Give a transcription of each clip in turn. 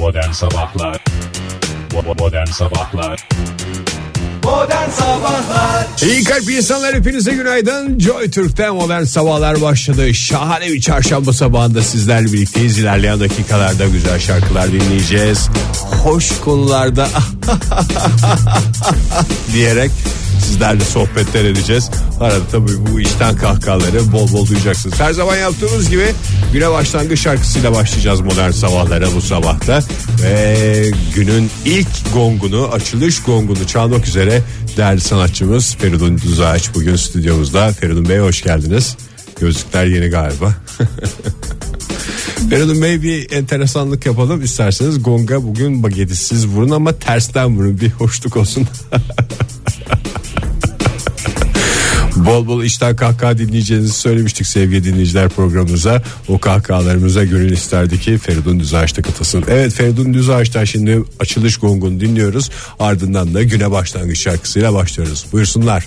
Modern Sabahlar Modern Sabahlar Modern Sabahlar İyi kalp insanlar hepinize günaydın. Joy Türk'te modern sabahlar başladı. Şahane bir çarşamba sabahında sizlerle birlikteyiz. İlerleyen dakikalarda güzel şarkılar dinleyeceğiz. Hoş konularda diyerek sizlerle sohbetler edeceğiz. Arada tabii bu işten kahkahaları bol bol duyacaksınız. Her zaman yaptığımız gibi güne başlangıç şarkısıyla başlayacağız modern sabahlara bu sabahta. Ve günün ilk gongunu, açılış gongunu çalmak üzere değerli sanatçımız Feridun Düzağaç bugün stüdyomuzda. Feridun Bey hoş geldiniz. Gözlükler yeni galiba. Feridun Bey bir enteresanlık yapalım isterseniz gonga bugün bagetisiz vurun ama tersten vurun bir hoşluk olsun. Bol bol işten kahkaha dinleyeceğinizi söylemiştik sevgili dinleyiciler programımıza. O kahkahalarımıza gönül isterdi ki Feridun Düzağaç'ta katılsın. Evet Feridun Düzağaç'tan şimdi açılış gongunu dinliyoruz. Ardından da güne başlangıç şarkısıyla başlıyoruz. Buyursunlar.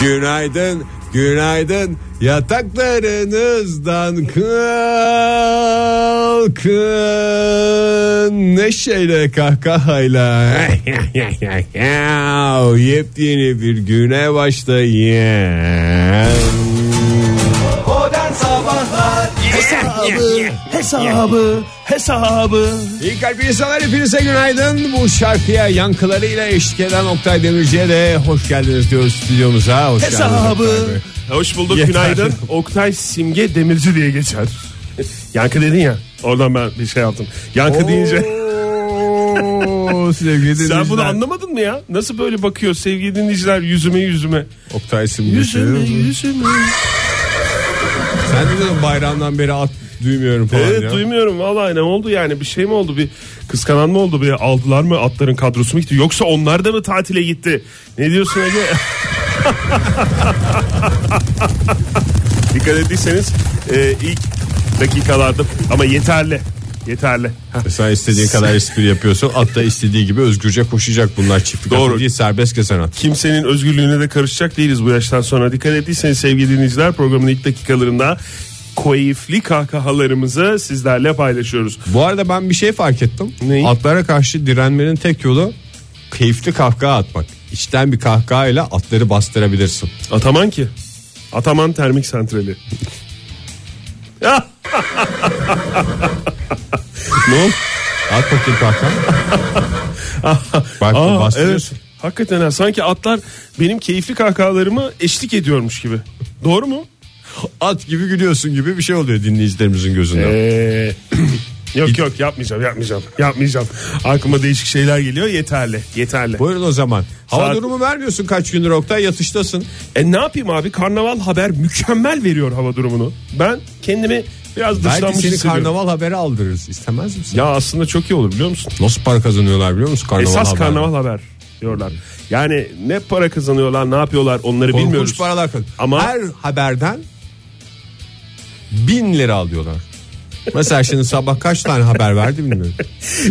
Günaydın, günaydın. Yataklarınızdan kalkın. Neşeyle kahkahayla. Yepyeni bir güne başlayın. Hesabı, hesabı, hesabı. İyi kalp insanlar hepinize günaydın. Bu şarkıya yankılarıyla eşlik eden Oktay Demirci'ye de hoş geldiniz diyoruz stüdyomuza. Hoş Hesabı. Hoş bulduk Yeter. günaydın. Oktay Simge Demirci diye geçer. Yankı dedin ya. Oradan ben bir şey yaptım. Yankı deyince. Oo, sevgili Sen bunu anlamadın mı ya? Nasıl böyle bakıyor sevgili dinleyiciler yüzüme yüzüme. Oktay simgesi. Yüzüme yüzüme. Sen de diyorsun bayrağından beri at duymuyorum falan Evet ya. duymuyorum. Vallahi ne oldu? Yani bir şey mi oldu? Bir kıskananma oldu? Bir aldılar mı atların kadrosu mu gitti? Yoksa onlar da mı tatile gitti? Ne diyorsun Ege? Dikkat ettiyseniz e, ilk dakikalarda ama yeterli yeterli Heh. Sen istediğin kadar espri yapıyorsun. At da istediği gibi özgürce koşacak bunlar çiftlik Doğru. değil serbest kesen at. kimsenin özgürlüğüne de karışacak değiliz bu yaştan sonra dikkat ettiyseniz sevgili dinleyiciler programın ilk dakikalarında keyifli kahkahalarımızı sizlerle paylaşıyoruz Bu arada ben bir şey fark ettim. Neyi? Atlara karşı direnmenin tek yolu keyifli kahkaha atmak. İçten bir kahkahayla atları bastırabilirsin. Ataman ki. Ataman termik santrali. ne? At bakayım kahkaha. Bak Aa, bastırıyorsun. evet. Hakikaten ha, sanki atlar benim keyifli kahkahalarımı eşlik ediyormuş gibi. Doğru mu? At gibi gülüyorsun gibi bir şey oluyor dinleyicilerimizin gözünde. Ee, yok yok yapmayacağım yapmayacağım yapmayacağım. Aklıma değişik şeyler geliyor yeterli yeterli. Buyurun o zaman. Hava Saat- durumu vermiyorsun kaç gündür Oktay yatıştasın. E ne yapayım abi karnaval haber mükemmel veriyor hava durumunu. Ben kendimi biraz Belki dışlanmış seni hissediyorum. karnaval haberi aldırırız. İstemez misin? Ya aslında çok iyi olur biliyor musun? Nasıl para kazanıyorlar biliyor musun karnaval Esas haberi? karnaval haber diyorlar. Yani ne para kazanıyorlar ne yapıyorlar onları Korkunç bilmiyoruz. paralar kazan- Ama- Her haberden bin lira alıyorlar. Mesela şimdi sabah kaç tane haber verdi bilmiyorum.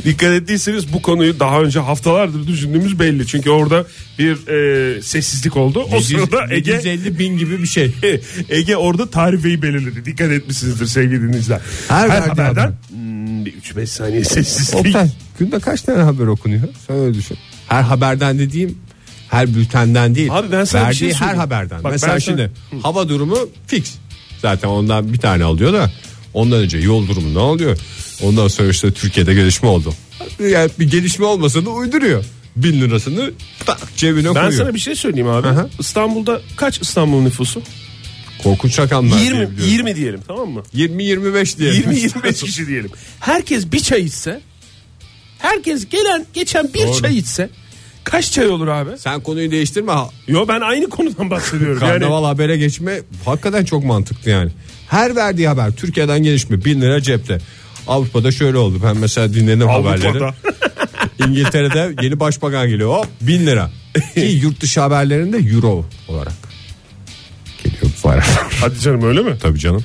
Dikkat ettiyseniz bu konuyu daha önce haftalardır düşündüğümüz belli. Çünkü orada bir e, sessizlik oldu. O sırada Ege 750 bin gibi bir şey. Ege orada tarifeyi belirledi. Dikkat etmişsinizdir sevgili dinleyiciler. Her haber. haberden hmm, bir 3-5 saniye sessizlik. Oktay günde kaç tane haber okunuyor? Sen öyle düşün. Her haberden dediğim her bültenden değil. Abi ben sana Verdiği şey her haberden. Bak Mesela ben şimdi sana- hava durumu fix. Zaten ondan bir tane alıyor da ondan önce yol durumu ne oluyor? Ondan sonra işte Türkiye'de gelişme oldu. Yani bir gelişme olmasa da uyduruyor. Bin lirasını tak cebine Ben koyuyor. sana bir şey söyleyeyim abi. Aha. İstanbul'da kaç İstanbul nüfusu? Korkunç rakamlar 20 diyebiliyorum. 20 diyelim tamam mı? 20-25 diye. 20-25 kişi diyelim. Herkes bir çay içse herkes gelen geçen bir Doğru. çay içse kaç çay olur abi? Sen konuyu değiştirme. Yo ben aynı konudan bahsediyorum. yani Karnaval habere geçme hakikaten çok mantıklı yani. Her verdiği haber Türkiye'den gelişme 1000 lira cepte. Avrupa'da şöyle oldu. Ben mesela dinledim haberleri. Avrupa'da. İngiltere'de yeni başbakan geliyor. Hop 1000 lira. Ki yurt dışı haberlerinde euro olarak geliyor bu para. Hadi canım öyle mi? Tabii canım.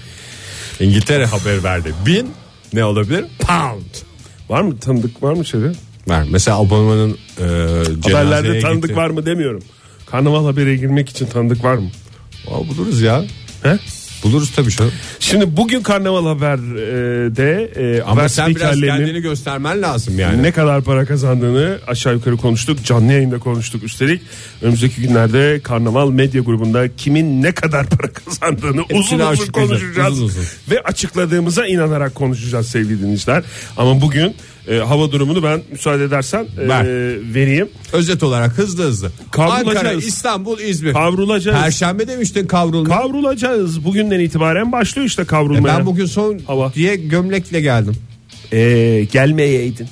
İngiltere haber verdi. 1000 ne olabilir? Pound. Var mı tanıdık var mı şeyde? Var. Mesela Obama'nın e, Haberlerde tanıdık gitti. var mı demiyorum. Karnaval habere girmek için tanıdık var mı? Aa, buluruz ya. He? Buluruz tabii şu. Şimdi bugün Karnaval Haber'de e, Ama haber sen biraz spikerlerinin kendini göstermen lazım yani. ne kadar para kazandığını aşağı yukarı konuştuk. Canlı yayında konuştuk üstelik. Önümüzdeki günlerde Karnaval Medya Grubu'nda kimin ne kadar para kazandığını uzun uzun açıklayacağız, konuşacağız. uzun uzun. Ve açıkladığımıza inanarak konuşacağız sevgili dinleyiciler. Ama bugün e, hava durumunu ben müsaade edersen e, Ver. vereyim. Özet olarak hızlı hızlı. Kavrulacağız. Ankara, İstanbul, İzmir. Kavrulacağız. Perşembe demiştin kavrulma. Kavrulacağız. Bugünden itibaren başlıyor işte E kavrulmaya. ben bugün son Hava. diye gömlekle geldim. E, gelmeyeydin.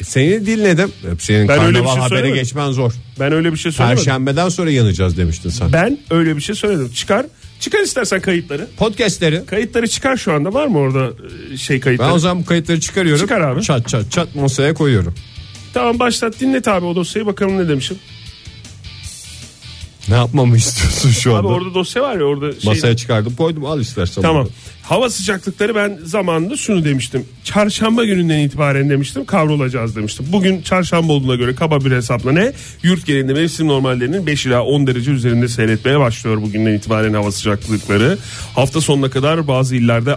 E, Seni dinledim. Hep Senin Ben öyle bir şey habere söylemedim. geçmen zor. Ben öyle bir şey söylemedim. Perşembeden sonra yanacağız demiştin sen. Ben öyle bir şey söyledim. Çıkar. Çıkar istersen kayıtları. Podcastleri. Kayıtları çıkar şu anda. Var mı orada e, şey kayıtları? Ben o zaman bu kayıtları çıkarıyorum. Çıkar abi. Çat çat çat masaya koyuyorum. Tamam başlat dinlet abi o dosyayı bakalım ne demişim. Ne yapmamı istiyorsun şu Abi anda? orada dosya var ya orada şey. Masaya çıkardım koydum al istersen. Tamam. bunu. Hava sıcaklıkları ben zamanında şunu demiştim. Çarşamba gününden itibaren demiştim kavrulacağız demiştim. Bugün çarşamba olduğuna göre kaba bir hesapla ne? Yurt genelinde mevsim normallerinin 5 ila 10 derece üzerinde seyretmeye başlıyor bugünden itibaren hava sıcaklıkları. Hafta sonuna kadar bazı illerde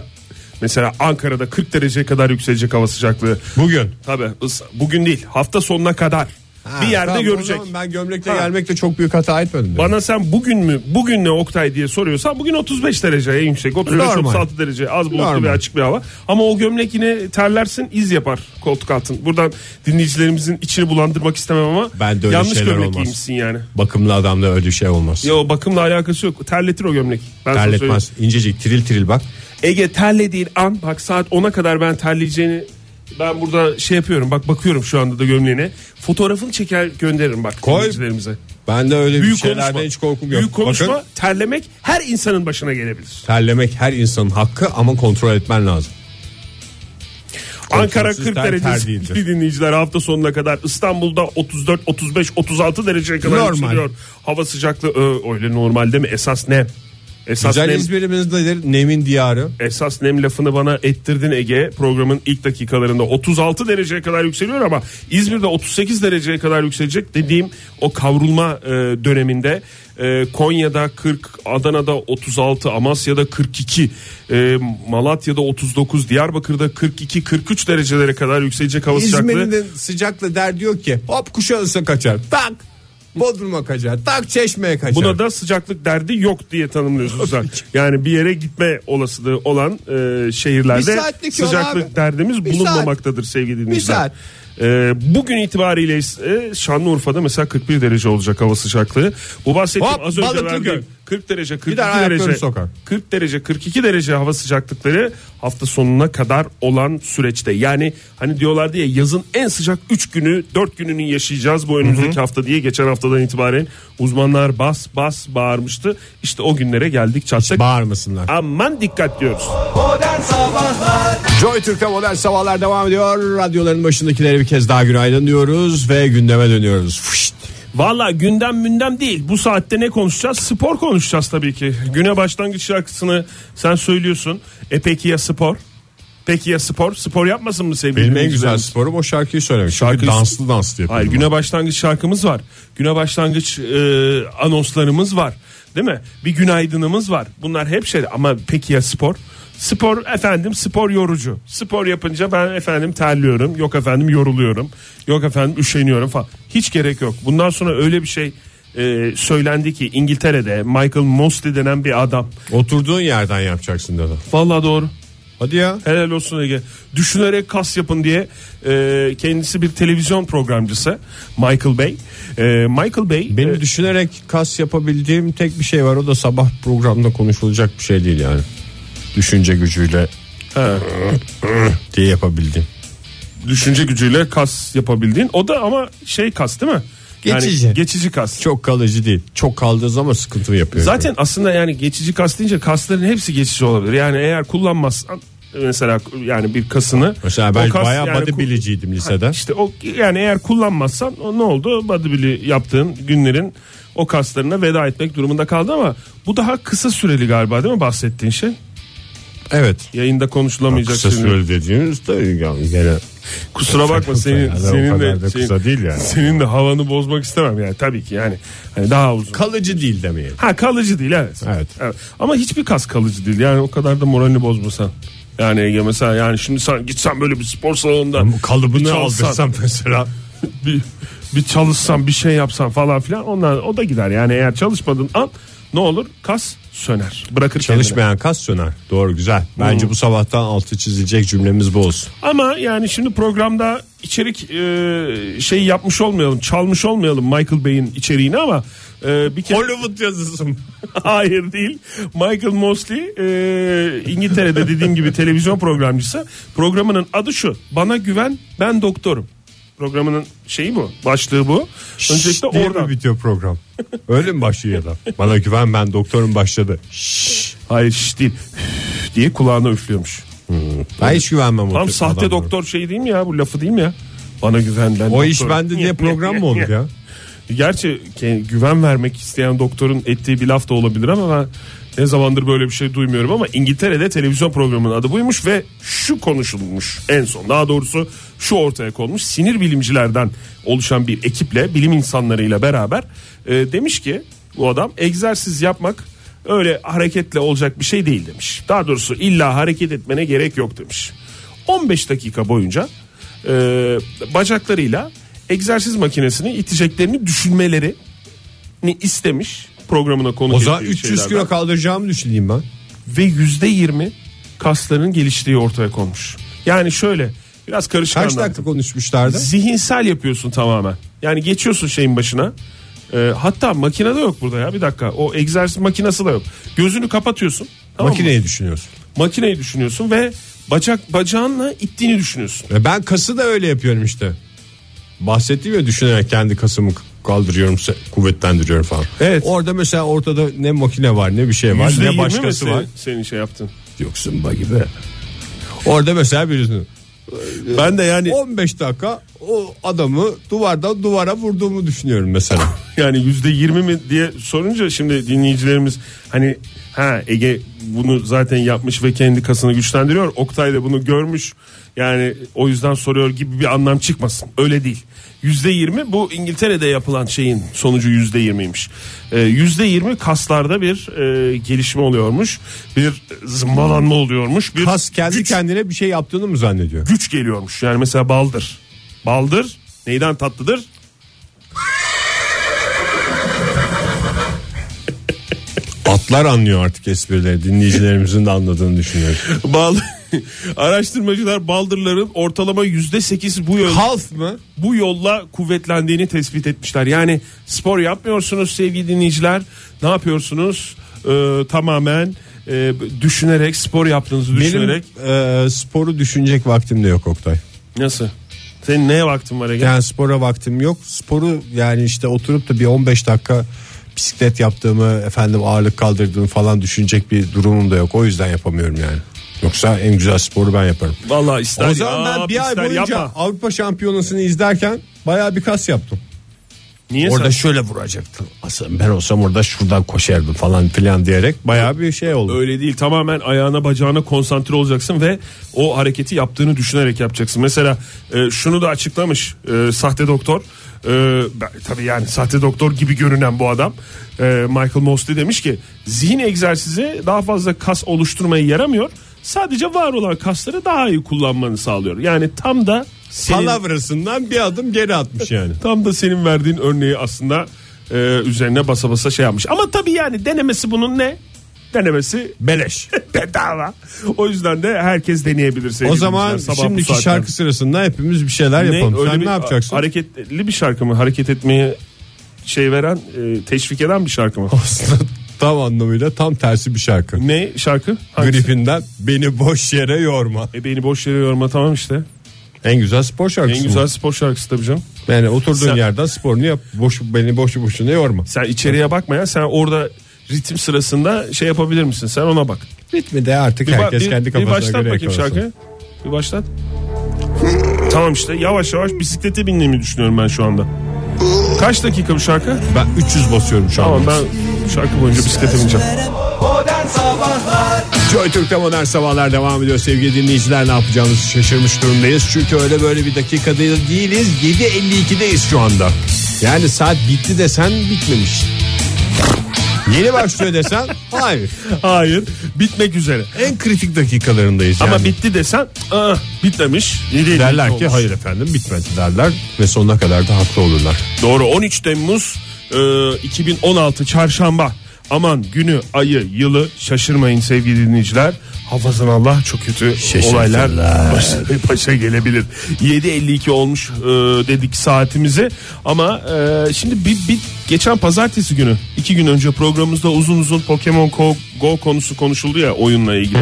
mesela Ankara'da 40 dereceye kadar yükselecek hava sıcaklığı. Bugün. Tabii bugün değil hafta sonuna kadar Ha, bir yerde tamam, görecek. Ben gömlekle Ha. gelmekte çok büyük hata etmedim. Bana sen bugün mü bugün ne Oktay diye soruyorsan bugün 35 derece en yüksek 35 Normal. 36 derece az bulutlu Normal. bir açık bir hava ama o gömlek yine terlersin iz yapar koltuk altın. Buradan dinleyicilerimizin içini bulandırmak istemem ama Ben de öyle yanlış gömlek olmaz. giymişsin yani. Bakımlı adamda öyle şey olmaz. Ya bakımla alakası yok. Terletir o gömlek. Ben. Terletmez. İncecik tiril tiril bak. Ege terlediğin an bak saat 10'a kadar ben terleyeceğini ben burada şey yapıyorum bak bakıyorum şu anda da gömleğine. Fotoğrafını çeker gönderirim bak Koy. dinleyicilerimize. Ben de öyle bir Büyük şeylerden konuşma. hiç korkum yok. Büyük konuşma, Bakın, terlemek her insanın başına gelebilir. terlemek her insanın hakkı ama kontrol etmen lazım. Ankara Kontrolsüz 40 ter derece ter değildir. sevgili dinleyiciler hafta sonuna kadar İstanbul'da 34 35 36 dereceye kadar Normal. yükseliyor. Hava sıcaklığı ö, öyle normal değil mi? Esas nem. Esas Güzel nem, İzmir'imizdedir. Nemin diyarı. esas nem lafını bana ettirdin Ege. Programın ilk dakikalarında 36 dereceye kadar yükseliyor ama İzmir'de 38 dereceye kadar yükselecek dediğim o kavrulma e, döneminde e, Konya'da 40, Adana'da 36, Amasya'da 42, e, Malatya'da 39, Diyarbakır'da 42, 43 derecelere kadar yükselecek hava sıcaklığı. İzmir'in de sıcaklığı der diyor ki hop Kuşadası kaçar. Tak Bodrum'a kaçar. Tak Çeşme'ye kaçar. Buna da sıcaklık derdi yok diye tanımlıyorsun sen. Yani bir yere gitme olasılığı olan e, şehirlerde sıcaklık derdimiz Bir bulunmamaktadır sevgili dinleyiciler. saat. E, bugün itibariyle ise Şanlıurfa'da mesela 41 derece olacak hava sıcaklığı. Bu bahsettiğim Hop, az önce verdiğim 40 derece 42 Gider ayaklarını derece sokar. 40 derece 42 derece hava sıcaklıkları hafta sonuna kadar olan süreçte. Yani hani diyorlar diye yazın en sıcak 3 günü 4 gününü yaşayacağız bu önümüzdeki hafta diye geçen haftadan itibaren uzmanlar bas bas bağırmıştı. İşte o günlere geldik çattık. Bağırmasınlar. Aman dikkat diyoruz. Modern Sabahlar Joy Türk'te modern sabahlar devam ediyor. Radyoların başındakilere bir kez daha günaydın diyoruz ve gündeme dönüyoruz. Fışt. Valla gündem mündem değil. Bu saatte ne konuşacağız? Spor konuşacağız tabii ki. Güne başlangıç şarkısını sen söylüyorsun. E peki ya spor? Peki ya spor? Spor yapmasın mı sevgili Benim en güzel sporum o şarkıyı söylemek. Çünkü danslı danslı yapıyorum. Hayır güne başlangıç şarkımız var. Güne başlangıç e, anonslarımız var. Değil mi? Bir günaydınımız var. Bunlar hep şey ama peki ya spor? Spor efendim spor yorucu. Spor yapınca ben efendim terliyorum. Yok efendim yoruluyorum. Yok efendim üşeniyorum falan. Hiç gerek yok. Bundan sonra öyle bir şey e, söylendi ki İngiltere'de Michael Mosley denen bir adam. Oturduğun yerden yapacaksın dedi. Vallahi doğru. Hadi ya. Helal olsun Ege. Düşünerek kas yapın diye e, kendisi bir televizyon programcısı Michael Bay. E, Michael Bay Benim e, düşünerek kas yapabildiğim tek bir şey var. O da sabah programda konuşulacak bir şey değil yani. Düşünce gücüyle ha, diye yapabildiğim. düşünce gücüyle kas yapabildiğin. O da ama şey kas değil mi? Yani Geçici. geçici kas. Çok kalıcı değil. Çok kaldığı zaman sıkıntı yapıyor. Zaten aslında yani geçici kas deyince kasların hepsi geçici olabilir. Yani eğer kullanmazsan mesela yani bir kasını Mesela ben o kas bayağı yani body ku- biliciydim lisede. İşte o yani eğer kullanmazsan o ne oldu? Bodybuild'i yaptığın günlerin o kaslarına veda etmek durumunda kaldı ama bu daha kısa süreli galiba değil mi bahsettiğin şey? Evet. Yayında konuşulamayacak Kısa süreli dediğiniz de yani gene Kusura bakma senin Yani o senin kadar de da senin, kısa değil yani. senin de havanı bozmak istemem yani tabii ki yani hani daha uzun. kalıcı değil demeyelim. Ha kalıcı değil evet. Evet. Ama hiçbir kas kalıcı değil. Yani o kadar da moralini bozmasan. Yani Ege mesela yani şimdi sen gitsen böyle bir spor salonunda Ama bir kalıbını çalışsan, aldırsam mesela bir, bir çalışsan bir şey yapsan falan filan onlar o da gider. Yani eğer çalışmadın an ne olur kas söner. Bırakır çalışmayan kas söner. Doğru güzel. Bence Hmm. bu sabahtan altı çizilecek cümlemiz bu olsun. Ama yani şimdi programda içerik e, şey yapmış olmayalım, çalmış olmayalım Michael Bay'in içeriğini ama e, bir kere Hollywood yazısı mı? hayır değil. Michael Mosley e, İngiltere'de dediğim gibi televizyon programcısı. Programının adı şu. Bana güven ben doktorum. Programının şeyi bu. Başlığı bu. Öncelikle diye oradan. mi bitiyor program? Öyle mi başlıyor ya da? Bana güven ben doktorum başladı. Hayır şş değil. diye kulağına üflüyormuş. Ben hiç güvenmem. Tam sahte adamlara. doktor şey değil mi ya bu lafı değil mi ya? Bana güven ben O iş doktorum. bende diye program mı olur ya? Gerçi güven vermek isteyen doktorun ettiği bir laf da olabilir ama ben ne zamandır böyle bir şey duymuyorum ama İngiltere'de televizyon programının adı buymuş ve şu konuşulmuş en son daha doğrusu şu ortaya konmuş sinir bilimcilerden oluşan bir ekiple bilim insanlarıyla beraber e, demiş ki bu adam egzersiz yapmak öyle hareketle olacak bir şey değil demiş. Daha doğrusu illa hareket etmene gerek yok demiş. 15 dakika boyunca e, bacaklarıyla egzersiz makinesini iteceklerini düşünmelerini istemiş programına konuk O zaman ettiği 300 kilo kaldıracağımı düşüneyim ben. ve yüzde yirmi kasların geliştiği ortaya konmuş. Yani şöyle biraz karışık Kaç anlattım. dakika konuşmuşlardı? Zihinsel yapıyorsun tamamen. Yani geçiyorsun şeyin başına. Ee, hatta makine de yok burada ya bir dakika. O egzersiz makinesi de yok. Gözünü kapatıyorsun. tamam mı? Makineyi düşünüyorsun. Makineyi düşünüyorsun ve bacak bacağınla ittiğini düşünüyorsun. Ve ben kası da öyle yapıyorum işte. Bahsettiğim ya düşünerek kendi kasımı kaldırıyorum, kuvvetlendiriyorum falan. Evet. Orada mesela ortada ne makine var ne bir şey var ne mi başkası senin, var. senin şey yaptın. Yoksun ba gibi. Orada mesela birisini Ben de yani 15 dakika o adamı duvardan duvara vurduğumu düşünüyorum mesela. yani yüzde yirmi mi diye sorunca şimdi dinleyicilerimiz hani ha Ege bunu zaten yapmış ve kendi kasını güçlendiriyor. Oktay da bunu görmüş. Yani o yüzden soruyor gibi bir anlam çıkmasın. Öyle değil. Yüzde yirmi bu İngiltere'de yapılan şeyin sonucu yüzde yirmiymiş. Ee, Yüzde yirmi kaslarda bir e, gelişme oluyormuş. Bir zımbalanma oluyormuş. Bir Kas kendi güç, kendine bir şey yaptığını mı zannediyor? güç geliyormuş. Yani mesela baldır. Baldır neyden tatlıdır? Atlar anlıyor artık esprileri. Dinleyicilerimizin de anladığını düşünüyorum. Bal araştırmacılar baldırların ortalama yüzde sekiz bu yol Half mı? bu yolla kuvvetlendiğini tespit etmişler. Yani spor yapmıyorsunuz sevgili dinleyiciler. Ne yapıyorsunuz? Ee, tamamen e, düşünerek spor yaptığınızı Benim düşünerek. e, sporu düşünecek vaktim de yok Oktay. Nasıl? Senin neye vaktin var Ege? Yani spora vaktim yok. Sporu yani işte oturup da bir 15 dakika bisiklet yaptığımı, efendim ağırlık kaldırdığımı falan düşünecek bir durumum da yok. O yüzden yapamıyorum yani. Yoksa en güzel sporu ben yaparım. Vallahi ister o zaman yap, ben bir ay boyunca yapma. Avrupa Şampiyonası'nı izlerken bayağı bir kas yaptım. Niye orada sen? şöyle vuracaktım. Aslında ben olsam orada şuradan koşardım falan filan diyerek bayağı bir şey oldu. Öyle değil tamamen ayağına bacağına konsantre olacaksın ve o hareketi yaptığını düşünerek yapacaksın. Mesela e, şunu da açıklamış e, sahte doktor. E, ben- tabii yani sahte doktor gibi görünen bu adam e, Michael Mosley demiş ki zihin egzersizi daha fazla kas oluşturmaya yaramıyor. Sadece var olan kasları daha iyi kullanmanı sağlıyor. Yani tam da senin, Palavrasından bir adım geri atmış yani. tam da senin verdiğin örneği aslında e, üzerine basa basa şey yapmış. Ama tabii yani denemesi bunun ne? Denemesi Beleş. bedava. O yüzden de herkes deneyebilir sevgili O zaman dinleyiciler. Sabah bu şimdiki saatten. şarkı sırasında hepimiz bir şeyler yapalım. öyle Sen bir ne yapacaksın? Hareketli bir şarkı mı? Hareket etmeye şey veren, e, teşvik eden bir şarkı mı? Aslında tam anlamıyla tam tersi bir şarkı. ne şarkı? Hangisi? Grifinden beni boş yere yorma. E, beni boş yere yorma tamam işte. En güzel spor şarkısı. En mı? güzel spor şarkısı tabii canım. Yani oturduğun Sen- yerden sporunu yap. Boş beni boşu boşuna yorma. Sen içeriye bakma ya. Sen orada ritim sırasında şey yapabilir misin? Sen ona bak. Ritmi de artık Bir, ba- herkes bir- kendi bir kafasına başlat göre bakayım şarkıyı. Bir başlat. tamam işte yavaş yavaş bisiklete bindiğimi düşünüyorum ben şu anda. Kaç dakika bu şarkı? Ben 300 basıyorum şu Tamam an. ben şarkı boyunca bisiklete bineceğim. Modern Sabahlar Joy Türk'te modern sabahlar devam ediyor sevgili dinleyiciler ne yapacağımızı şaşırmış durumdayız. Çünkü öyle böyle bir dakikada değiliz 7.52'deyiz şu anda. Yani saat bitti desen bitmemiş. Yeni başlıyor desen hayır. Hayır bitmek üzere. En kritik dakikalarındayız yani. Ama bitti desen ah, bitmemiş. Yedi derler ki olmuş. hayır efendim bitmedi derler ve sonuna kadar da haklı olurlar. Doğru 13 Temmuz e, 2016 çarşamba. Aman günü, ayı, yılı şaşırmayın sevgili dinleyiciler. Hafazan Allah çok kötü olaylar başa, başa gelebilir. 7.52 olmuş e, dedik saatimizi ama e, şimdi bir, bir geçen pazartesi günü iki gün önce programımızda uzun uzun Pokemon Go, Go konusu konuşuldu ya oyunla ilgili.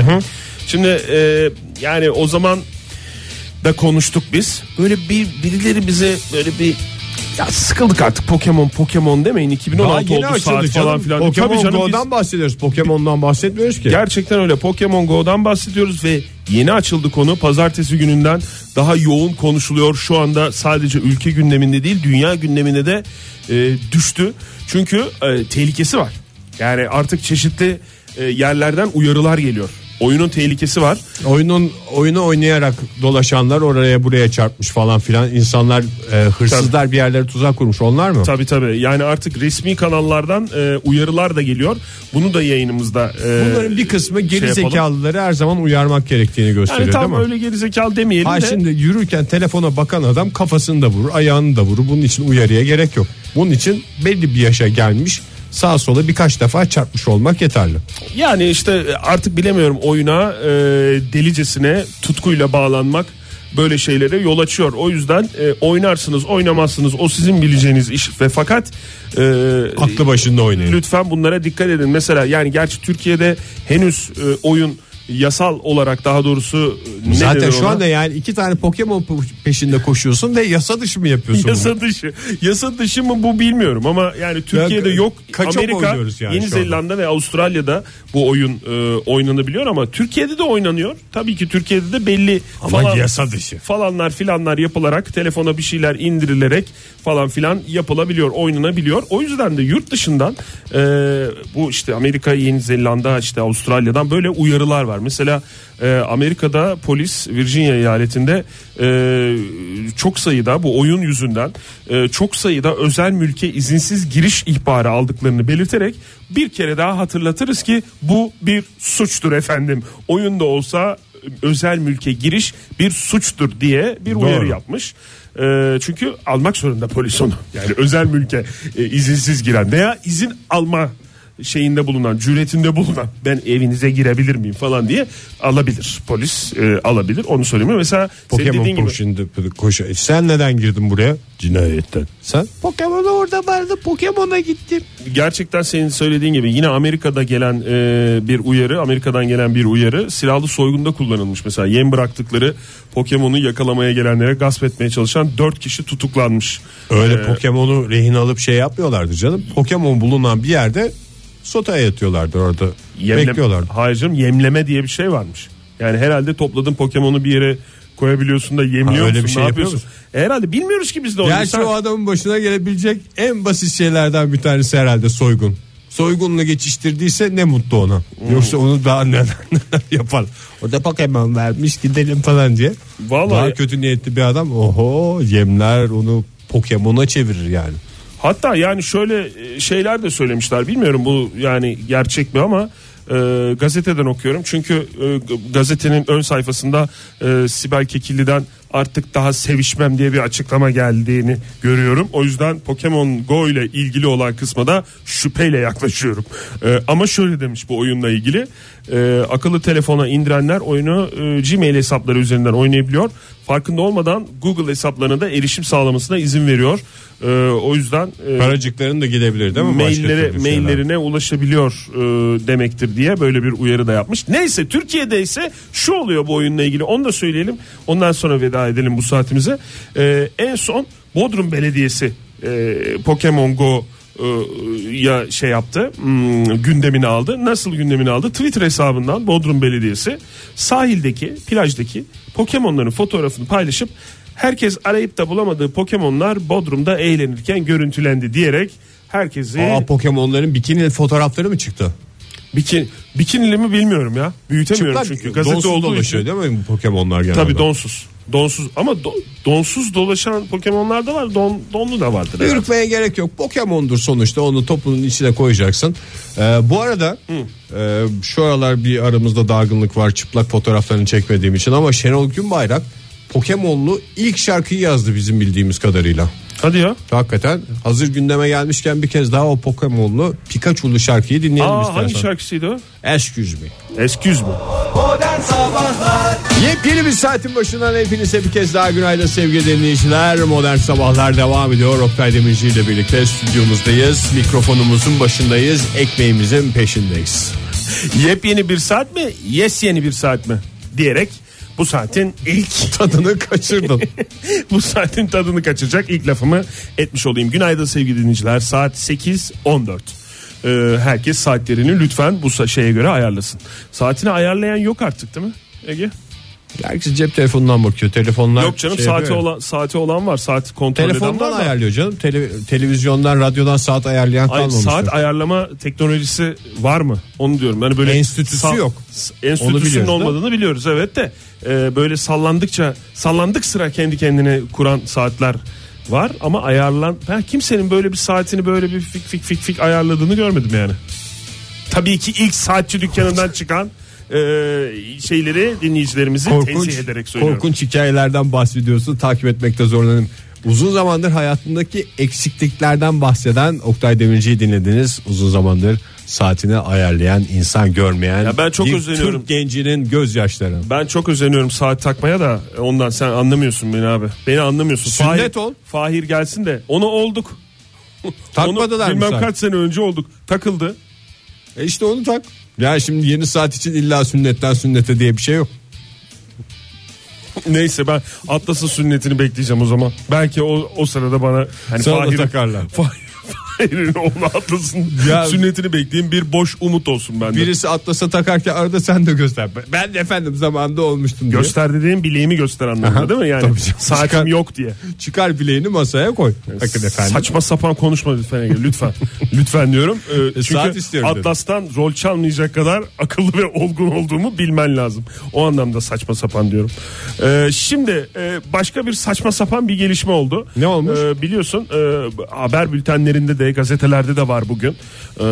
Şimdi e, yani o zaman da konuştuk biz. Böyle bir birileri bize böyle bir ya sıkıldık artık. Pokemon Pokemon demeyin. 2016 oldu saat falan filan. Pokemon Tabii canım, Go'dan biz- bahsediyoruz. Pokemon'dan bahsetmiyoruz ki. Gerçekten öyle. Pokemon Go'dan bahsediyoruz ve yeni açıldı konu. Pazartesi gününden daha yoğun konuşuluyor. Şu anda sadece ülke gündeminde değil dünya gündemine de e, düştü. Çünkü e, tehlikesi var. Yani artık çeşitli e, yerlerden uyarılar geliyor oyunun tehlikesi var Oyunun oyunu oynayarak dolaşanlar oraya buraya çarpmış falan filan insanlar e, hırsızlar bir yerlere tuzak kurmuş onlar mı? tabi tabi yani artık resmi kanallardan e, uyarılar da geliyor bunu da yayınımızda e, Bunların bir kısmı geri şey yapalım. zekalıları her zaman uyarmak gerektiğini gösteriyor yani tam değil mi? öyle gerizekalı demeyelim Ha de şimdi yürürken telefona bakan adam kafasını da vurur, ayağını da vurur. Bunun için uyarıya gerek yok. Bunun için belli bir yaşa gelmiş sağa sola birkaç defa çarpmış olmak yeterli. Yani işte artık bilemiyorum oyuna e, delicesine tutkuyla bağlanmak böyle şeylere yol açıyor. O yüzden e, oynarsınız oynamazsınız o sizin bileceğiniz iş ve fakat e, Aklı başında oynayın. lütfen bunlara dikkat edin. Mesela yani gerçi Türkiye'de henüz e, oyun yasal olarak daha doğrusu e, ne Zaten şu ona? anda yani iki tane Pokemon peşinde koşuyorsun ve yasa dışı mı yapıyorsun bunu? Yasa dışı. Yasa dışı mı bu bilmiyorum ama yani Türkiye'de Ya, yok. kaçak Amerika, yani Yeni. Zelanda ve Avustralya'da bu oyun e, oynanabiliyor ama Türkiye'de de oynanıyor. Tabii ki Türkiye'de de belli Ama yasa dışı. falanlar filanlar yapılarak telefona bir şeyler indirilerek falan filan yapılabiliyor, oynanabiliyor. O yüzden de yurt dışından e, bu işte Amerika, Yeni Zelanda, işte Avustralya'dan böyle uyarılar var. Mesela e, Amerika'da polis Virginia eyaletinde e, çok sayıda bu oyun yüzünden e, çok sayıda özel mülke izinsiz giriş ihbarı aldıklarını belirterek bir kere daha hatırlatırız ki bu bir suçtur efendim. Oyunda olsa özel mülke giriş bir suçtur diye bir uyarı Doğru. yapmış. E, çünkü almak zorunda polis onu. Yani özel mülke e, izinsiz giren veya izin alma şeyinde bulunan, cüretinde bulunan ben evinize girebilir miyim falan diye alabilir. Polis e, alabilir. Onu söylemiyor. Mesela senin Pokemon dediğin gibi peşinde koş. Sen neden girdin buraya? Cinayetten. Sen? Pokemon orada vardı. Pokemon'a gittim. gerçekten senin söylediğin gibi yine Amerika'da gelen e, bir uyarı, Amerika'dan gelen bir uyarı silahlı soygunda kullanılmış. Mesela yem bıraktıkları Pokemon'u yakalamaya gelenlere gasp etmeye çalışan 4 kişi tutuklanmış. Öyle Ee, Pokemon'u rehin alıp şey yapmıyorlardı canım. Pokemon bulunan bir yerde sotaya yatıyorlardı orada. Yemle- Bekliyorlardı. Hayır canım yemleme diye bir şey varmış. Yani herhalde topladın Pokemon'u bir yere koyabiliyorsun da yemliyor Ha, öyle musun? bir şey ne yapıyorsun? E, herhalde bilmiyoruz ki biz de onu. Gerçi o adamın başına gelebilecek en basit şeylerden bir tanesi herhalde soygun. Soygunla geçiştirdiyse ne mutlu ona. Yoksa onu daha neler neler yapar. Orada Pokemon vermiş gidelim falan diye. Vallahi- Daha kötü niyetli bir adam oho yemler onu Pokemon'a çevirir yani. Hatta yani şöyle e, şeyler de söylemişler. Bilmiyorum bu yani gerçek mi ama e, gazeteden okuyorum. Çünkü e, gazetenin ön sayfasında e, Sibel Kekilli'den artık daha sevişmem diye bir açıklama geldiğini görüyorum. O yüzden Pokemon Go ile ilgili olan kısma da şüpheyle yaklaşıyorum. E, ama şöyle demiş bu oyunla ilgili. E, akıllı telefona indirenler oyunu e, Gmail hesapları üzerinden oynayabiliyor. Farkında olmadan Google hesaplarına da erişim sağlamasına izin veriyor. E, o yüzden e, Paracıkların da gidebilir değil mi? Maillere maillerine ulaşabiliyor e, demektir diye böyle bir uyarı da yapmış. Neyse Türkiye'de ise şu oluyor bu oyunla ilgili onu da söyleyelim. Ondan sonra veda edelim bu saatimize. E, en son Bodrum Belediyesi e, Pokemon Go e, ya şey yaptı hmm, gündemini aldı. Nasıl gündemini aldı? Twitter hesabından Bodrum Belediyesi sahildeki plajdaki Pokemon'ların fotoğrafını paylaşıp herkes arayıp da bulamadığı Pokemon'lar Bodrum'da eğlenirken görüntülendi diyerek herkesi Aa, Pokemon'ların bikini fotoğrafları mı çıktı? Bikini, bikinili mi bilmiyorum ya. Büyütemiyorum Çıplak çünkü. Gazete donsuz olduğu dolaşıyor için. değil mi bu Pokemon'lar genelde? Tabii donsuz. Donsuz ama do- donsuz dolaşan Pokemon'lar da var. Don, donlu da vardır. Yürütmeye gerek yok. Pokemon'dur sonuçta onu topunun içine koyacaksın. Ee, bu arada e, şu aralar bir aramızda dargınlık var çıplak fotoğraflarını çekmediğim için ama Şenol Günbayrak Pokemon'lu ilk şarkıyı yazdı bizim bildiğimiz kadarıyla. Hadi ya. Hakikaten hazır gündeme gelmişken bir kez daha o Pokemon'lu Pikachu'lu şarkıyı dinleyelim Aa, istersen. hangi şarkısıydı o? Excuse me. Excuse me. Modern Sabahlar Yepyeni bir saatin başından hepinize bir kez daha günaydın sevgili dinleyiciler. Modern Sabahlar devam ediyor. Oktay Demirci ile birlikte stüdyomuzdayız. Mikrofonumuzun başındayız. Ekmeğimizin peşindeyiz. Yepyeni bir saat mi? Yes yeni bir saat mi? Diyerek bu saatin ilk Tadını kaçırdın. bu saatin tadını kaçıracak ilk lafımı etmiş olayım. Günaydın sevgili dinleyiciler. Saat 8.14. Ee, herkes saatlerini lütfen bu şeye göre ayarlasın. Saatini ayarlayan yok artık değil mi Ege? Herkes cep telefonundan bakıyor. Telefonlar Yok canım şey saati yapıyor. olan saati olan var. Saat kontrol eden Telefondan var da. ayarlıyor canım. Tele- televizyondan, radyodan saat ayarlayan Ay, kalmamıştır. saat ayarlama teknolojisi var mı? Onu diyorum. Yani böyle Enstitüsü yok. s- Onu Enstitüsünün biliyoruz olmadığını biliyoruz evet de e, böyle sallandıkça sallandık sıra kendi kendine kuran saatler var ama ayarlan ben kimsenin böyle bir saatini böyle bir fik fik fik fik ayarladığını görmedim yani. Tabii ki ilk saatçi dükkanından çıkan e, şeyleri dinleyicilerimizi tenzih ederek söylüyorum. korkunç hikayelerden bahsediyorsun. Takip etmekte zorlanırım. Uzun zamandır hayatındaki eksikliklerden bahseden Oktay Demirci'yi dinlediniz. Uzun zamandır saatini ayarlayan, insan görmeyen Ya ben çok bir özleniyorum. Türk gencinin gözyaşları. Ben çok özeniyorum saat takmaya da ondan sen anlamıyorsun beni abi. Beni anlamıyorsun. Sünnet Fahir, ol. Fahir gelsin de onu olduk. Takmadılar onu mı bilmem saat? kaç sene önce olduk. Takıldı. E işte onu tak. Ya şimdi yeni saat için illa sünnetten sünnete diye bir şey yok. Neyse ben Atlas'ın sünnetini bekleyeceğim o zaman. Belki o o sırada bana hani Sana da Fahir'in- takarlar. Fahir- Fahir'in oğlu Atlas'ın Ya- sünnetini bekleyeyim bir boş umut olsun bende. Birisi atlasa takarken arada sen de göster. Ben de efendim zamanında olmuştum diye. Göster dediğim bileğimi göster anlamında değil mi? Yani tabii canım. saatim Çıkar- yok diye. Çıkar bileğini masaya koy. Bakın efendim. Saçma sapan konuşma lütfen lütfen. lütfen diyorum. Ee, çünkü saat istiyorum dedim. Atlas'tan rol çalmayacak kadar akıllı ve olgun olduğumu bilmen lazım. O anlamda saçma sapan diyorum. Ee, şimdi e, başka bir saçma sapan bir gelişme oldu. Ne olmuş? Ee, biliyorsun e, haber bültenlerinde de gazetelerde de var bugün. Ee,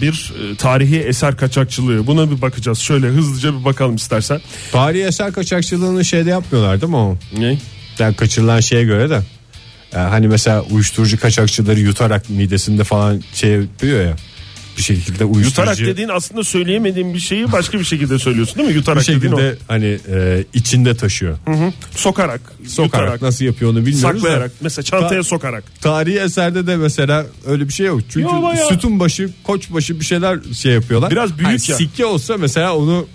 bir e, tarihi eser kaçakçılığı. Buna bir bakacağız. Şöyle hızlıca bir bakalım istersen. Tarihi eser kaçakçılığını şeyde yapmıyorlar değil mi o? Ne? Yani kaçırılan şeye göre de. Yani hani mesela uyuşturucu kaçakçıları yutarak midesinde falan şey yapıyor ya. Bir şekilde uyuşturucu. Yutarak dediğin aslında söyleyemediğin bir şeyi başka bir şekilde söylüyorsun değil mi? Yutarak bir şekilde hani e, içinde taşıyor. Sokarak, Sokarak yutarak, nasıl yapıyor onu bilmiyoruz da. saklayarak, mesela çantaya Ta- sokarak. Tarihi eserde de mesela öyle bir şey yok. Çünkü Yo, bayağı. sütun başı, koç başı bir şeyler şey yapıyorlar. Biraz büyük Hani ya. Sikke olsa mesela onu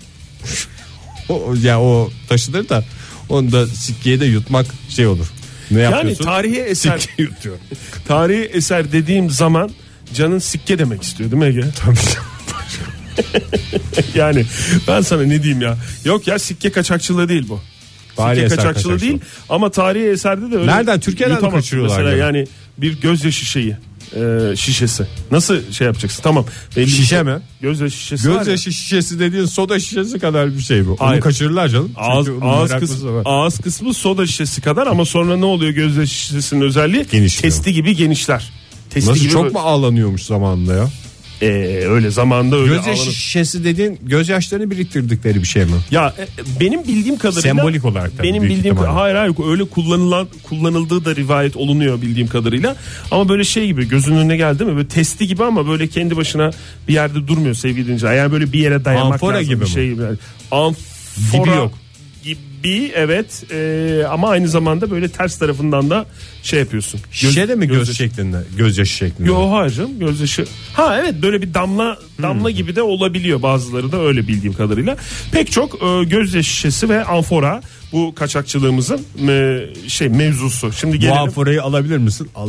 o, ya o taşınır da onu da sikkeye de yutmak şey olur. Ne Yani yapıyorsun? tarihi eser tarihi eser dediğim zaman canın sikke demek istiyor değil mi Ege? yani ben sana ne diyeyim ya? Yok ya sikke kaçakçılığı değil bu. Tarihi sikke kaçakçılığı kaçakçılığı. değil ama tarihi eserde de öyle. Nereden? Türkiye'den mi kaçırıyorlar Mesela yani? yani bir gözyaşı şeyi e, şişesi. Nasıl şey yapacaksın? Tamam. Belli Şişe bir- mi? Gözyaşı şişesi var ya. Gözyaşı şişesi dediğin soda şişesi kadar bir şey bu. Hayır. Onu kaçırırlar canım. Ağız, Çünkü onun ağız, meraklısı kısmı, var. ağız kısmı soda şişesi kadar ama sonra ne oluyor gözyaşı şişesinin özelliği? Genişliyor. Testi gibi genişler. Testi Nasıl gibi çok mu ağlanıyormuş zamanında ya? Ee, öyle zamanda öyle Gözyaşı ağlanır. şişesi dediğin gözyaşlarını biriktirdikleri bir şey mi? Ya e, benim bildiğim kadarıyla Sembolik olarak tabii, benim büyük bildiğim ihtimalle. hayır hayır öyle kullanılan kullanıldığı da rivayet olunuyor bildiğim kadarıyla. Ama böyle şey gibi gözünün önüne geldi mi? Böyle testi gibi ama böyle kendi başına bir yerde durmuyor sevgili dinleyiciler. Yani böyle bir yere dayamak Amfora lazım. gibi bir mi? şey gibi. Amfora Gibi yok. Gibi evet e, ama aynı zamanda böyle ters tarafından da şey yapıyorsun. Göz- Şişe de mi göz gözyaşı- şeklinde? Gözyaşı şeklinde. Yo hayır canım gözyaşı. Ha evet böyle bir damla damla gibi de olabiliyor bazıları da öyle bildiğim kadarıyla. Pek çok e, gözyaşı şişesi ve amfora bu kaçakçılığımızın e, şey mevzusu. Şimdi Bu gelelim. amforayı alabilir misin? Al,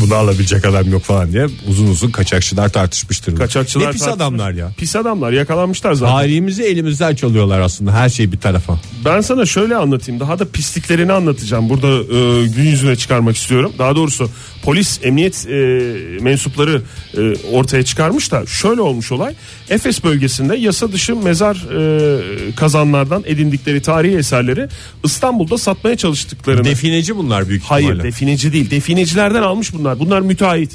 Bunu alabilecek adam yok falan diye uzun uzun kaçakçılar tartışmıştır. Kaçakçılar ne pis tartışmış. adamlar ya. Pis adamlar yakalanmışlar zaten. Tarihimizi elimizden çalıyorlar aslında her şey bir tarafa. Ben sana şöyle anlatayım. Daha da pisliklerini anlatacağım. Burada e, gün yüzüne çıkarmak istiyorum. Daha doğrusu polis, emniyet e, mensupları e, ortaya çıkarmış da şöyle olmuş olay. Efes bölgesinde yasa dışı mezar e, kazanlardan edindikleri tarihi eserleri İstanbul'da satmaya çalıştıklarını. Defineci bunlar büyük Hayır, ihtimalle. defineci değil. Definecilerden almış bunlar. Bunlar müteahhit.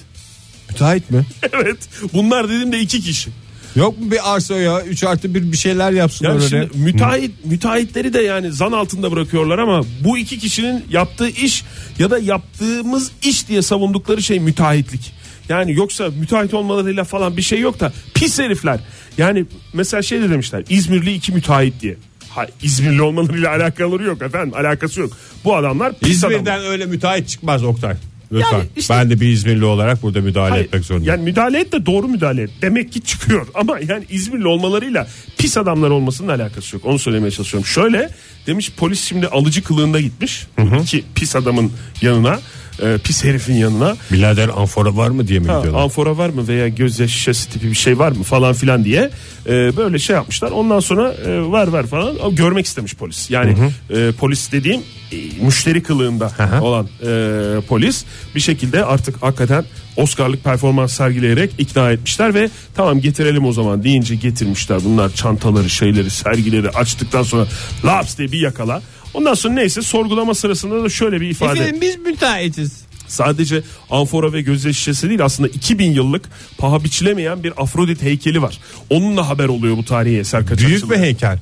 Müteahhit mi? evet. Bunlar dedim de iki kişi. Yok mu bir arsa ya 3 artı bir bir şeyler yapsınlar Yani öyle. şimdi müteahhit müteahhitleri de yani zan altında bırakıyorlar ama bu iki kişinin yaptığı iş ya da yaptığımız iş diye savundukları şey müteahhitlik. Yani yoksa müteahhit olmalarıyla falan bir şey yok da pis herifler. Yani mesela şey de demişler İzmirli iki müteahhit diye. Ha, İzmirli olmalarıyla alakaları yok efendim alakası yok. Bu adamlar pis adamlar. İzmir'den öyle müteahhit çıkmaz Oktay. Lütfen. Yani işte- ben de bir İzmirli olarak burada müdahale Hayır, etmek zorundayım. Yani müdahale et de doğru müdahale et. Demek ki çıkıyor. Ama yani İzmirli olmalarıyla pis adamlar olmasının alakası yok. Onu söylemeye çalışıyorum. Şöyle demiş polis şimdi alıcı kılığında gitmiş. Bu iki pis adamın yanına. E, pis herifin yanına. Birader amfora var mı diye mi Ha, gidiyorlar? amfora var mı veya gözyaşı şişesi tipi bir şey var mı falan filan diye e, böyle şey yapmışlar. Ondan sonra e, var var falan O görmek istemiş polis. Yani e, polis dediğim e, müşteri kılığında hı. olan e, polis bir şekilde artık hakikaten Oscar'lık performans sergileyerek ikna etmişler ve tamam getirelim o zaman deyince getirmişler. Bunlar çantaları şeyleri sergileri açtıktan sonra laps diye bir yakala. Ondan sonra neyse sorgulama sırasında da şöyle bir ifade. biz müteahhitiz. Sadece amfora ve gözyaşı şişesi değil aslında 2000 yıllık paha biçilemeyen bir Afrodit heykeli var. Onunla haber oluyor bu tarihi eser kaçakçılığı. Büyük bir heykel.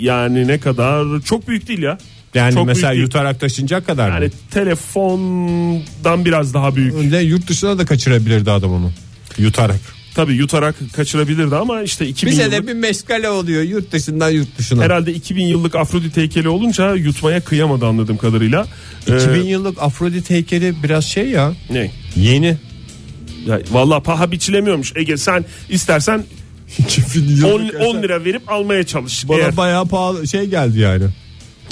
Yani ne kadar çok büyük değil ya. Yani Çok mesela yutarak taşınacak kadar Yani mı? telefondan biraz daha büyük. Önde yurt dışına da kaçırabilirdi adam onu. Yutarak. Tabii yutarak kaçırabilirdi ama işte 2000 Bize yıllık de bir meşgale oluyor yurt dışından yurt dışına. herhalde 2000 yıllık Afrodit heykeli olunca yutmaya kıyamadı anladığım kadarıyla. Ee, 2000 yıllık Afrodit heykeli biraz şey ya. ne? Yeni. Ya, vallahi paha biçilemiyormuş. Ege sen istersen 2000 10, 10 lira verip almaya çalış. Bana Eğer- bayağı pahalı şey geldi yani.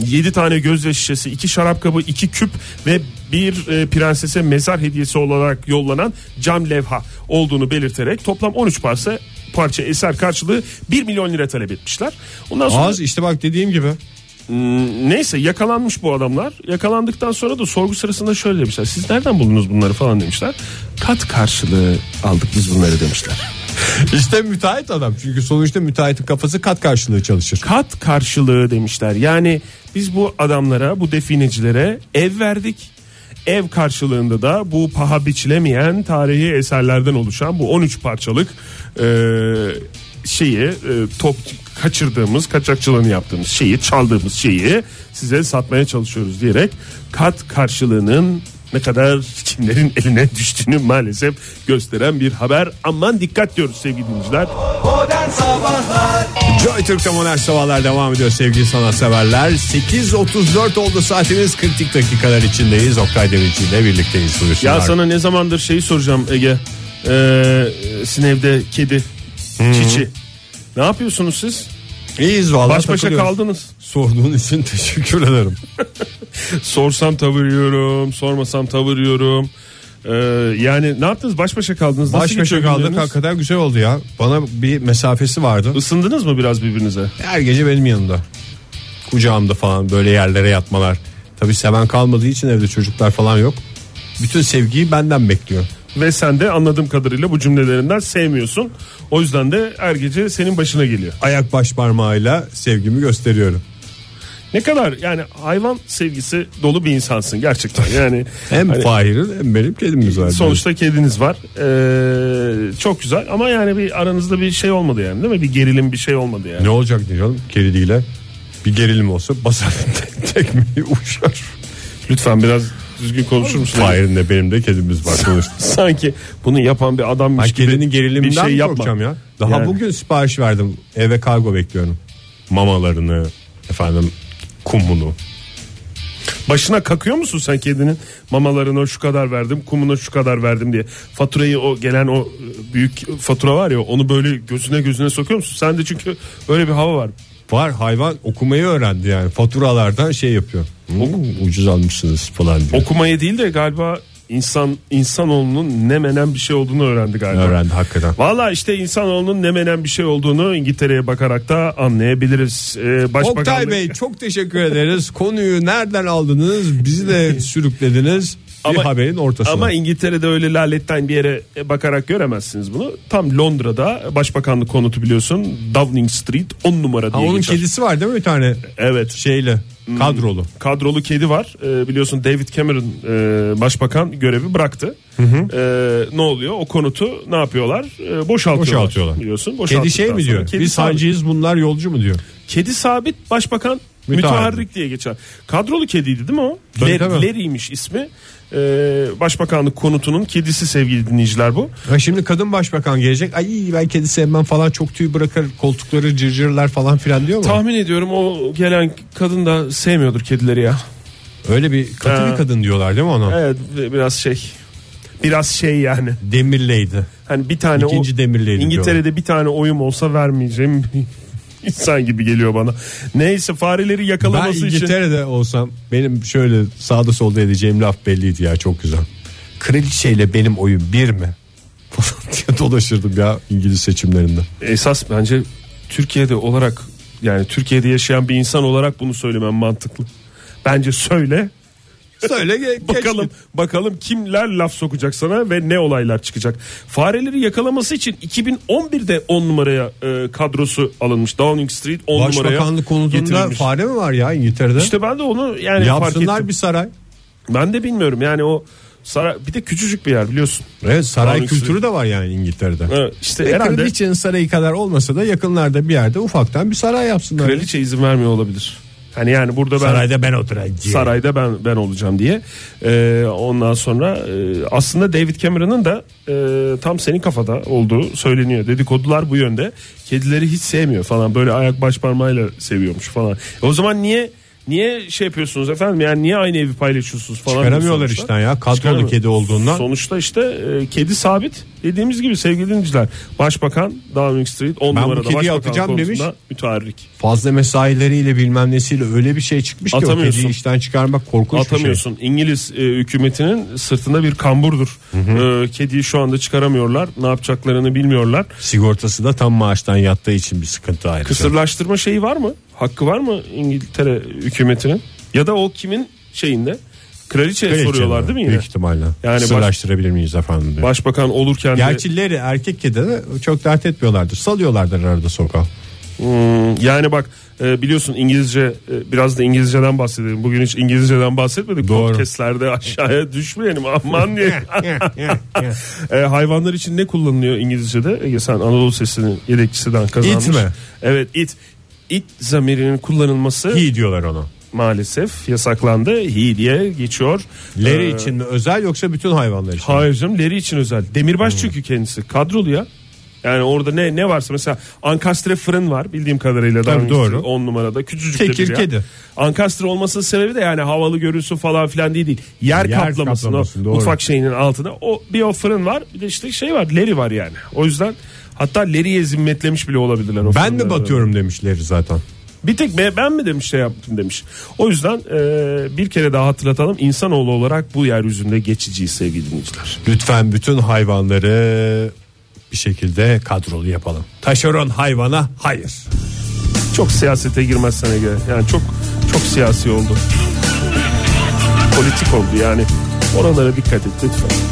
7 tane gözle şişesi, 2 şarap kabı, 2 küp ve bir e, prensese mezar hediyesi olarak yollanan cam levha olduğunu belirterek toplam 13 parça parça eser karşılığı 1 milyon lira talep etmişler. Ondan sonra Az işte bak dediğim gibi. Hmm, neyse yakalanmış bu adamlar. Yakalandıktan sonra da sorgu sırasında şöyle demişler. Siz nereden buldunuz bunları falan demişler. Kat karşılığı aldık biz bunları demişler. İşte müteahhit adam. Çünkü sonuçta müteahhitin kafası kat karşılığı çalışır. kat karşılığı demişler. Yani biz bu adamlara, bu definecilere ev verdik. Ev karşılığında da bu paha biçilemeyen tarihi eserlerden oluşan bu 13 parçalık e, şeyi e, top kaçırdığımız, kaçakçılığını yaptığımız şeyi, çaldığımız şeyi size satmaya çalışıyoruz diyerek kat karşılığının ne kadar kimlerin eline düştüğünü maalesef gösteren bir haber. Aman dikkat diyoruz sevgili dinleyiciler. Joy Türk'te modern sabahlar devam ediyor sevgili sanatseverler. 8.34 oldu saatimiz kritik dakikalar içindeyiz. Oktay Demirci ile birlikteyiz. Buyursunlar. Ya sana ne zamandır şeyi soracağım Ege. Ee, Sinev'de kedi, çiçi. Ne yapıyorsunuz siz? İyiyiz valla Baş başa kaldınız. Sorduğun için teşekkür ederim. Sorsam tavır yiyorum, sormasam tavır yiyorum. Ee, yani ne yaptınız? Baş başa kaldınız. Nasıl Baş başa kaldık hakikaten güzel oldu ya. Bana bir mesafesi vardı. Isındınız mı biraz birbirinize? Her gece benim yanımda. Kucağımda falan böyle yerlere yatmalar. Tabii seven kalmadığı için evde çocuklar falan yok. Bütün sevgiyi benden bekliyor. Ve sen de anladığım kadarıyla bu cümlelerinden sevmiyorsun. O yüzden de her gece senin başına geliyor. Ayak baş parmağıyla sevgimi gösteriyorum. Ne kadar yani hayvan sevgisi dolu bir insansın gerçekten. Yani Hem hani- Fahir'in hem benim kedimiz var. Sonuçta kediniz var. Ee, çok güzel ama yani bir aranızda bir şey olmadı yani değil mi? Bir gerilim bir şey olmadı yani. Ne olacak diyorum kediyle. Bir gerilim olsa basar tek- tekmeyi uçar. Lütfen biraz düzgün konuşur musun? Fahir'in de benim de kedimiz var sonuçta. Sanki bunu yapan bir adammış Ben gibi kedinin geriliminden bir şey yapma. ya? Daha Yani bugün sipariş verdim. Eve kargo bekliyorum. Mamalarını, efendim kumunu. Başına kakıyor musun sen kedinin mamalarına şu kadar verdim kumuna şu kadar verdim diye. Faturayı o gelen o büyük fatura var ya onu böyle gözüne gözüne sokuyor musun? Sende çünkü böyle bir hava var. Var hayvan okumayı öğrendi yani faturalardan şey yapıyor. Hmm, ucuz almışsınız falan diye. Okumayı değil de galiba insan insanoğlunun ne menen bir şey olduğunu öğrendi galiba. Öğrendi hakikaten. Valla işte insanoğlunun ne menen bir şey olduğunu İngiltere'ye bakarak da anlayabiliriz. Ee, Başbakanlık- Oktay Bey çok teşekkür ederiz. Konuyu nereden aldınız? Bizi de sürüklediniz. Bir Ama- haberin ortasına. Ama İngiltere'de öyle laletten bir yere bakarak göremezsiniz bunu. Tam Londra'da başbakanlık konutu biliyorsun. Downing Street 10 numara ha, diye onun geçer. kedisi var değil mi bir tane Evet. şeyle kadrolu? kadrolu kedi var. Ee, biliyorsun David Cameron e, başbakan görevi bıraktı. Ee, ne oluyor? O konutu ne yapıyorlar? Ee, boşaltıyorlar. Boşaltıyorlar. Biliyorsun. Kedi şey mi diyor? Kedi Biz sabit. hancıyız bunlar yolcu mu diyor? Kedi sabit başbakan. Müteharrik diye geçer. Kadrolu kediydi değil mi o? Tabii, Ler- tabii. Larry'miş ismi. Ee, başbakanlık konutunun kedisi sevgili dinleyiciler bu. Ha şimdi kadın başbakan gelecek. Ay ben kedi sevmem falan çok tüy bırakır koltukları cırcırlar falan filan diyor mu? Tahmin ediyorum o gelen kadın da sevmiyordur kedileri ya. Öyle bir katı Ha. bir kadın diyorlar değil mi ona? Evet biraz şey. Biraz şey yani. Demirleydi. Hani bir tane İkinci o, demirleydi İngiltere'de bir tane oyum olsa vermeyeceğim insan gibi geliyor bana. Neyse fareleri Ben yakalaması için İngiltere'de olsam benim şöyle sağda solda edeceğim laf belliydi ya çok güzel. Kraliçeyle benim oyun bir mi? Diye dolaşırdım ya İngiliz seçimlerinde. esas bence Türkiye'de olarak yani Türkiye'de yaşayan bir insan olarak bunu söylemem mantıklı. Bence söyle Söyle ge- bakalım bakalım kimler laf sokacak sana ve ne olaylar çıkacak. Fareleri yakalaması için 2011'de 10 numaraya e, kadrosu alınmış. Downing Street 10 numaraya Başbakanlık konutunda getirilmiş. fare mi var ya İngiltere'de? İşte ben de onu yani fark Yapsınlar ettim. bir saray. Ben de bilmiyorum yani o saray bir de küçücük bir yer biliyorsun. Evet saray Downing kültürü Street. de var yani İngiltere'de. Evet, işte Ve herhalde kraliçenin sarayı kadar olmasa da yakınlarda bir yerde ufaktan bir saray yapsınlar. kraliçe izin vermiyor olabilir. Hani yani burada ben Sarayda ben oturacağım. sarayda ben ben olacağım diye. Ee, ondan sonra e, aslında David Cameron'ın da e, tam senin kafada olduğu söyleniyor. Dedikodular bu yönde. Kedileri hiç sevmiyor falan. Böyle ayak baş parmağıyla seviyormuş falan. E o zaman niye niye şey yapıyorsunuz efendim? Yani niye aynı evi paylaşıyorsunuz falan? Çıkaramıyorlar işten ya. Kadrolu kedi olduğundan. Sonuçta işte e, kedi sabit. Dediğimiz gibi sevgili dinleyiciler. Başbakan Downing Street 10 Ben bu numarada kediyi başbakan atacağım demiş. müteharrik. Fazla mesaileriyle bilmem nesiyle öyle bir şey çıkmış ki o Atamıyorsun. kediyi işten çıkarmak korkunç bir şey. Atamıyorsun. İngiliz e, hükümetinin sırtında bir kamburdur. E, kediyi şu anda çıkaramıyorlar. Ne yapacaklarını bilmiyorlar. Sigortası da tam maaştan yattığı için bir sıkıntı ayrıca. Kısırlaştırma şeyi var mı? Hakkı var mı İngiltere hükümetinin? Ya da o kimin şeyinde? Kraliçeye Kraliçe soruyorlar mi? değil mi yine? Büyük ihtimalle. Yani Kısırlaştırabilir miyiz efendim diyor. Başbakan olurken de Gerçi Larry erkek kedi de çok dert etmiyorlardır. Salıyorlardır arada sokağa. Hmm, yani bak e, biliyorsun İngilizce e, biraz da İngilizceden bahsedelim. Bugün hiç İngilizceden bahsetmedik. Doğru. Podcast'lerde aşağıya düşmeyelim aman diye. e, hayvanlar için ne kullanılıyor İngilizce'de? Ege sen Anadolu Sesi'nin yedekçisinden kazanmış. It mi? Evet it. It zamirinin kullanılması He diyorlar ona. maalesef yasaklandı. He diye geçiyor. Larry Ee, için mi özel yoksa bütün hayvanlar için? mi? Hayır canım Larry için özel. Demirbaş çünkü kendisi. Kadrolu ya. Yani orada ne ne varsa mesela ankastre fırın var bildiğim kadarıyla. Tabii, Downing doğru. Street 10 numarada küçücük de bir yer. kedi. Ankastre olmasının sebebi de yani havalı görünsün falan filan değil değil. Yer, Yer kaplaması, kaplaması, o doğru. mutfak şeyinin altında. O bir o fırın var bir de işte şey var Larry var yani. O yüzden hatta Larry'ye zimmetlemiş bile olabilirler. O Ben mi batıyorum demişleri zaten. Bir tek be- ben mi demiş şey yaptım demiş. O yüzden e, bir kere daha hatırlatalım. İnsanoğlu olarak bu yeryüzünde geçiciyiz sevgili dinleyiciler. Lütfen bütün hayvanları bir şekilde kadrolu yapalım. Taşeron hayvana hayır. Çok siyasete girmezsen Ege. Yani çok çok siyasi oldu. Politik oldu yani. Oralara dikkat et lütfen.